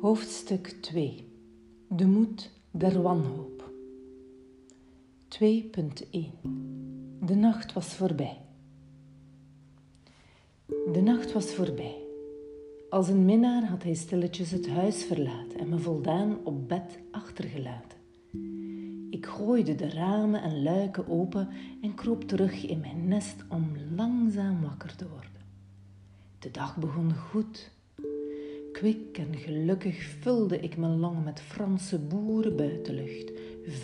Hoofdstuk 2 De moed der wanhoop 2.1 De nacht was voorbij. De nacht was voorbij. Als een minnaar had hij stilletjes het huis verlaten en me voldaan op bed achtergelaten. Ik gooide de ramen en luiken open en kroop terug in mijn nest om langzaam wakker te worden. De dag begon goed. Kwik en gelukkig vulde ik mijn longen met Franse boerenbuitenlucht,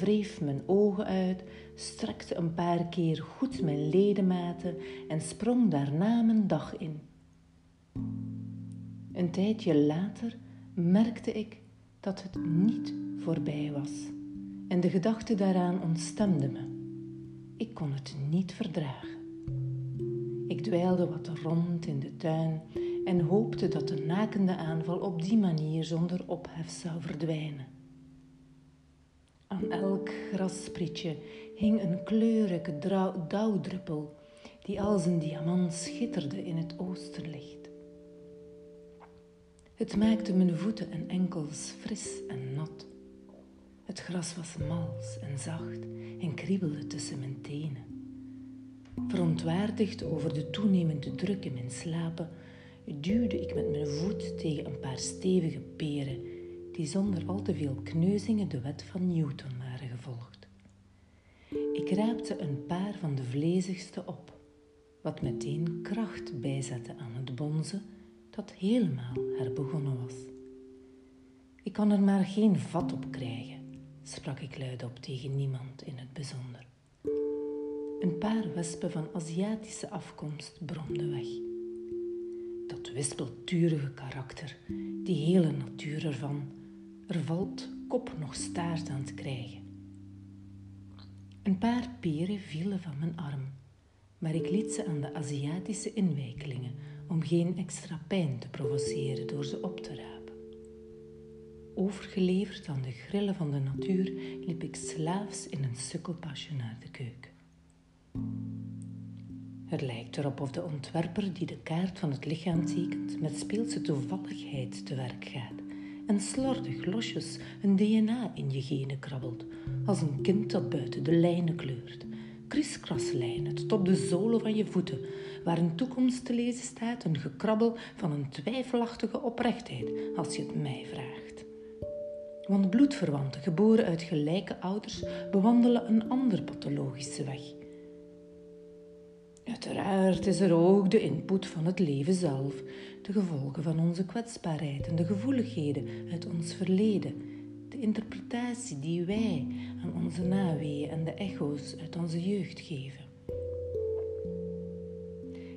wreef mijn ogen uit, strekte een paar keer goed mijn ledematen en sprong daarna mijn dag in. Een tijdje later merkte ik dat het niet voorbij was en de gedachte daaraan ontstemde me. Ik kon het niet verdragen. Ik dweilde wat rond in de tuin en hoopte dat de nakende aanval op die manier zonder ophef zou verdwijnen. Aan elk grassprietje hing een kleurrijke dauwdruppel die als een diamant schitterde in het oosterlicht. Het maakte mijn voeten en enkels fris en nat. Het gras was mals en zacht en kriebelde tussen mijn tenen. Verontwaardigd over de toenemende druk in mijn slapen, duwde ik met mijn voet tegen een paar stevige peren, die zonder al te veel kneuzingen de wet van Newton waren gevolgd. Ik raapte een paar van de vlezigste op, wat meteen kracht bijzette aan het bonzen dat helemaal herbegonnen was. Ik kan er maar geen vat op krijgen, sprak ik luidop tegen niemand in het bijzonder. Een paar wespen van Aziatische afkomst bromden weg. Dat wispelturige karakter, die hele natuur ervan, er valt kop nog staart aan te krijgen. Een paar peren vielen van mijn arm, maar ik liet ze aan de Aziatische inwijkelingen om geen extra pijn te provoceren door ze op te rapen. Overgeleverd aan de grillen van de natuur liep ik slaafs in een sukkelpasje naar de keuken. Het lijkt erop of de ontwerper die de kaart van het lichaam tekent met speelse toevalligheid te werk gaat en slordig losjes een DNA in je genen krabbelt, als een kind dat buiten de lijnen kleurt. Kriskraslijnen tot op de zolen van je voeten, waar een toekomst te lezen staat, een gekrabbel van een twijfelachtige oprechtheid, als je het mij vraagt. Want bloedverwanten, geboren uit gelijke ouders, bewandelen een ander pathologische weg – Uiteraard is er ook de input van het leven zelf, de gevolgen van onze kwetsbaarheid en de gevoeligheden uit ons verleden, de interpretatie die wij aan onze naweeën en de echo's uit onze jeugd geven.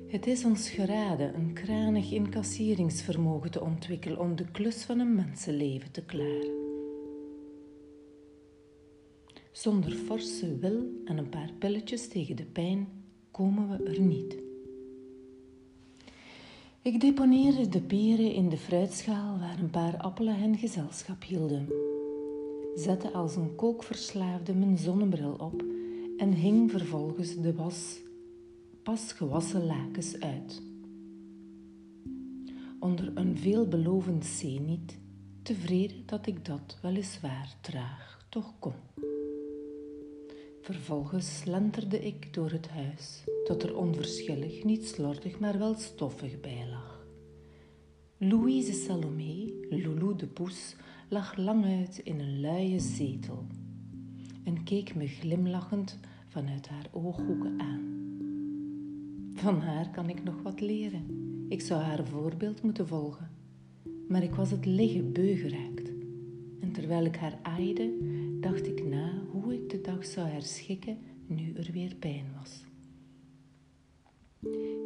Het is ons geraden een kranig incasseringsvermogen te ontwikkelen om de klus van een mensenleven te klaren. Zonder forse wil en een paar pilletjes tegen de pijn komen we er niet. Ik deponeerde de peren in de fruitschaal waar een paar appelen hen gezelschap hielden. Zette als een kookverslaafde mijn zonnebril op en hing vervolgens de was, pas gewassen lakens uit. Onder een veelbelovend zeniet, tevreden dat ik dat weliswaar traag toch kon. Vervolgens slenterde ik door het huis, tot er onverschillig, niet slordig, maar wel stoffig bij lag. Louise Salomé, Loulou de Poes, lag lang uit in een luie zetel en keek me glimlachend vanuit haar ooghoeken aan. Van haar kan ik nog wat leren. Ik zou haar voorbeeld moeten volgen. Maar ik was het liggen beu geraakt. En terwijl ik haar aaide, dacht ik na de dag zou herschikken nu er weer pijn was.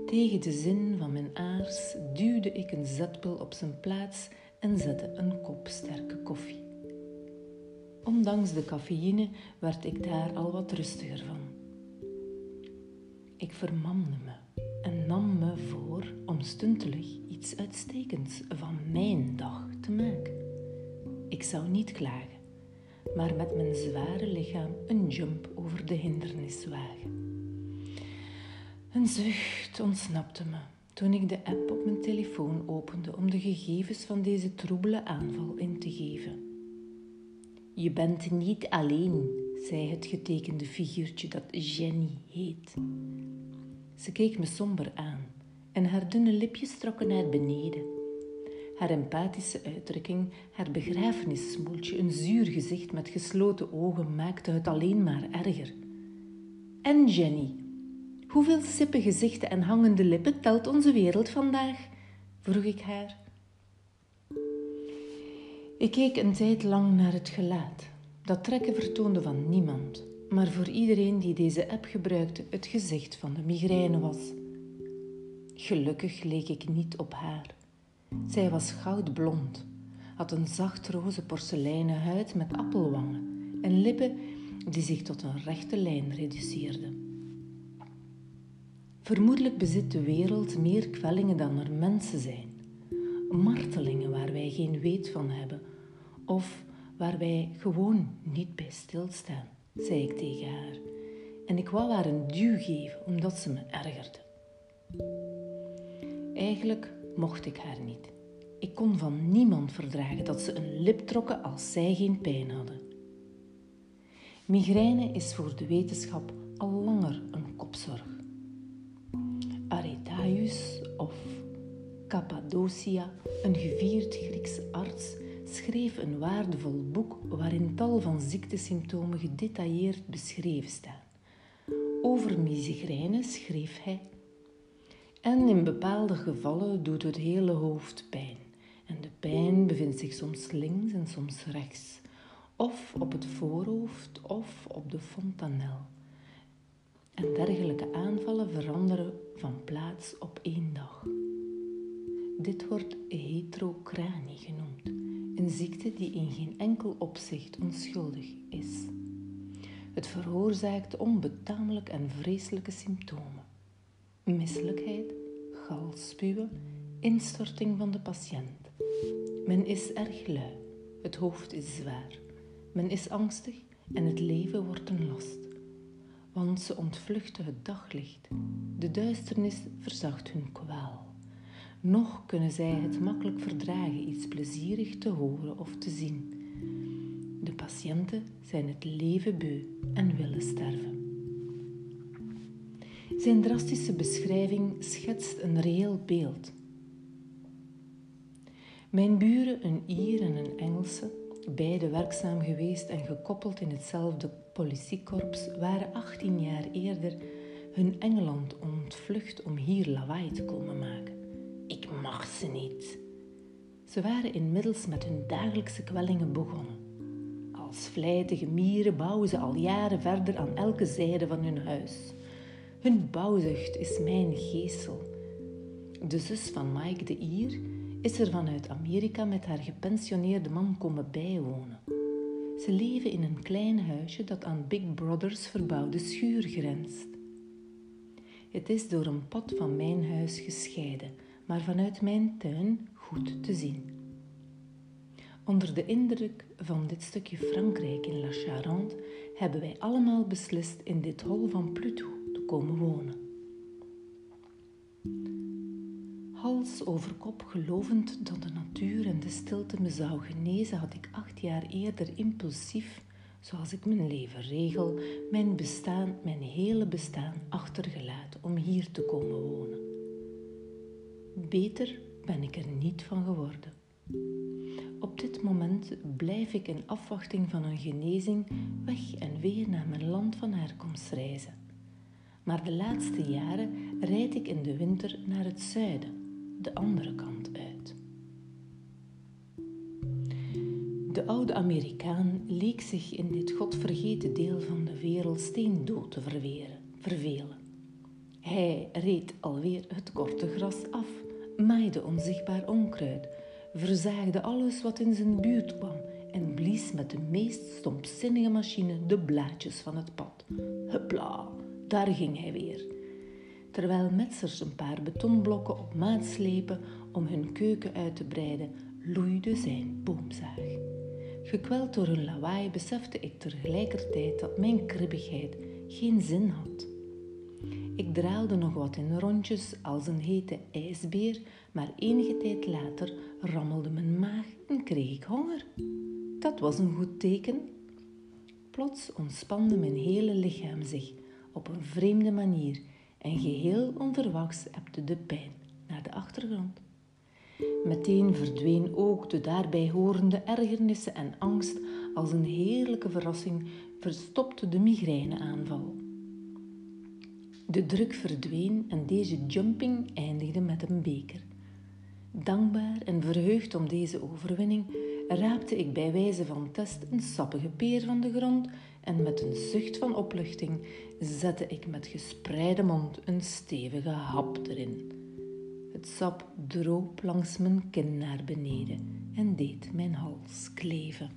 Tegen de zin van mijn aars duwde ik een zetpel op zijn plaats en zette een kop sterke koffie. Ondanks de cafeïne werd ik daar al wat rustiger van. Ik vermamde me en nam me voor om stuntelig iets uitstekends van mijn dag te maken. Ik zou niet klagen maar met mijn zware lichaam een jump over de hindernis wagen. Een zucht ontsnapte me toen ik de app op mijn telefoon opende om de gegevens van deze troebele aanval in te geven. Je bent niet alleen, zei het getekende figuurtje dat Jenny heet. Ze keek me somber aan en haar dunne lipjes trokken naar beneden. Haar empathische uitdrukking, haar begrafenissmoeltje, een zuur gezicht met gesloten ogen maakte het alleen maar erger. En Jenny, hoeveel sippe gezichten en hangende lippen telt onze wereld vandaag? vroeg ik haar. Ik keek een tijd lang naar het gelaat. Dat trekken vertoonde van niemand, maar voor iedereen die deze app gebruikte het gezicht van de migraine was. Gelukkig leek ik niet op haar. Zij was goudblond, had een zacht roze porseleinen huid met appelwangen en lippen die zich tot een rechte lijn reduceerden. Vermoedelijk bezit de wereld meer kwellingen dan er mensen zijn. Martelingen waar wij geen weet van hebben of waar wij gewoon niet bij stilstaan, zei ik tegen haar. En ik wou haar een duw geven omdat ze me ergerde. Eigenlijk mocht ik haar niet. Ik kon van niemand verdragen dat ze een lip trokken als zij geen pijn hadden. Migraine is voor de wetenschap al langer een kopzorg. Aretaius of Cappadocia, een gevierd Grieks arts, schreef een waardevol boek waarin tal van ziektesymptomen gedetailleerd beschreven staan. Over migraine schreef hij en in bepaalde gevallen doet het hele hoofd pijn. En de pijn bevindt zich soms links en soms rechts, of op het voorhoofd of op de fontanel. En dergelijke aanvallen veranderen van plaats op één dag. Dit wordt heterocranie genoemd, een ziekte die in geen enkel opzicht onschuldig is. Het veroorzaakt onbetamelijk en vreselijke symptomen misselijkheid, galspuwen, instorting van de patiënt. Men is erg lui, het hoofd is zwaar, men is angstig en het leven wordt een last. Want ze ontvluchten het daglicht, de duisternis verzacht hun kwaal. Nog kunnen zij het makkelijk verdragen iets plezierig te horen of te zien. De patiënten zijn het leven beu en willen sterven. Zijn drastische beschrijving schetst een reëel beeld. Mijn buren, een Ier en een Engelse, beide werkzaam geweest en gekoppeld in hetzelfde politiekorps, waren 18 jaar eerder hun Engeland ontvlucht om hier lawaai te komen maken. Ik mag ze niet. Ze waren inmiddels met hun dagelijkse kwellingen begonnen. Als vlijtige mieren bouwen ze al jaren verder aan elke zijde van hun huis. Hun bouwzucht is mijn geestel. De zus van Mike de Ier is er vanuit Amerika met haar gepensioneerde man komen bijwonen. Ze leven in een klein huisje dat aan Big Brother's verbouwde schuur grenst. Het is door een pad van mijn huis gescheiden, maar vanuit mijn tuin goed te zien. Onder de indruk van dit stukje Frankrijk in La Charente hebben wij allemaal beslist in dit hol van Pluto komen wonen. Hals over kop gelovend dat de natuur en de stilte me zou genezen, had ik acht jaar eerder impulsief, zoals ik mijn leven regel, mijn bestaan, mijn hele bestaan achtergelaten om hier te komen wonen. Beter ben ik er niet van geworden. Op dit moment blijf ik in afwachting van een genezing weg en weer naar mijn land van herkomst reizen maar de laatste jaren rijd ik in de winter naar het zuiden, de andere kant uit. De oude Amerikaan leek zich in dit godvergeten deel van de wereld steendood te vervelen. Hij reed alweer het korte gras af, maaide onzichtbaar onkruid, verzaagde alles wat in zijn buurt kwam en blies met de meest stompzinnige machine de blaadjes van het pad. Hupla! Daar ging hij weer. Terwijl metsers een paar betonblokken op maat slepen om hun keuken uit te breiden, loeide zijn boomzaag. Gekweld door hun lawaai besefte ik tegelijkertijd dat mijn kribbigheid geen zin had. Ik draalde nog wat in rondjes als een hete ijsbeer, maar enige tijd later rammelde mijn maag en kreeg ik honger. Dat was een goed teken. Plots ontspande mijn hele lichaam zich op een vreemde manier en geheel onverwachts ebde de pijn naar de achtergrond. Meteen verdween ook de daarbij horende ergernissen en angst als een heerlijke verrassing verstopte de migraineaanval. De druk verdween en deze jumping eindigde met een beker. Dankbaar en verheugd om deze overwinning raapte ik bij wijze van test een sappige peer van de grond en met een zucht van opluchting zette ik met gespreide mond een stevige hap erin. Het sap droop langs mijn kin naar beneden en deed mijn hals kleven.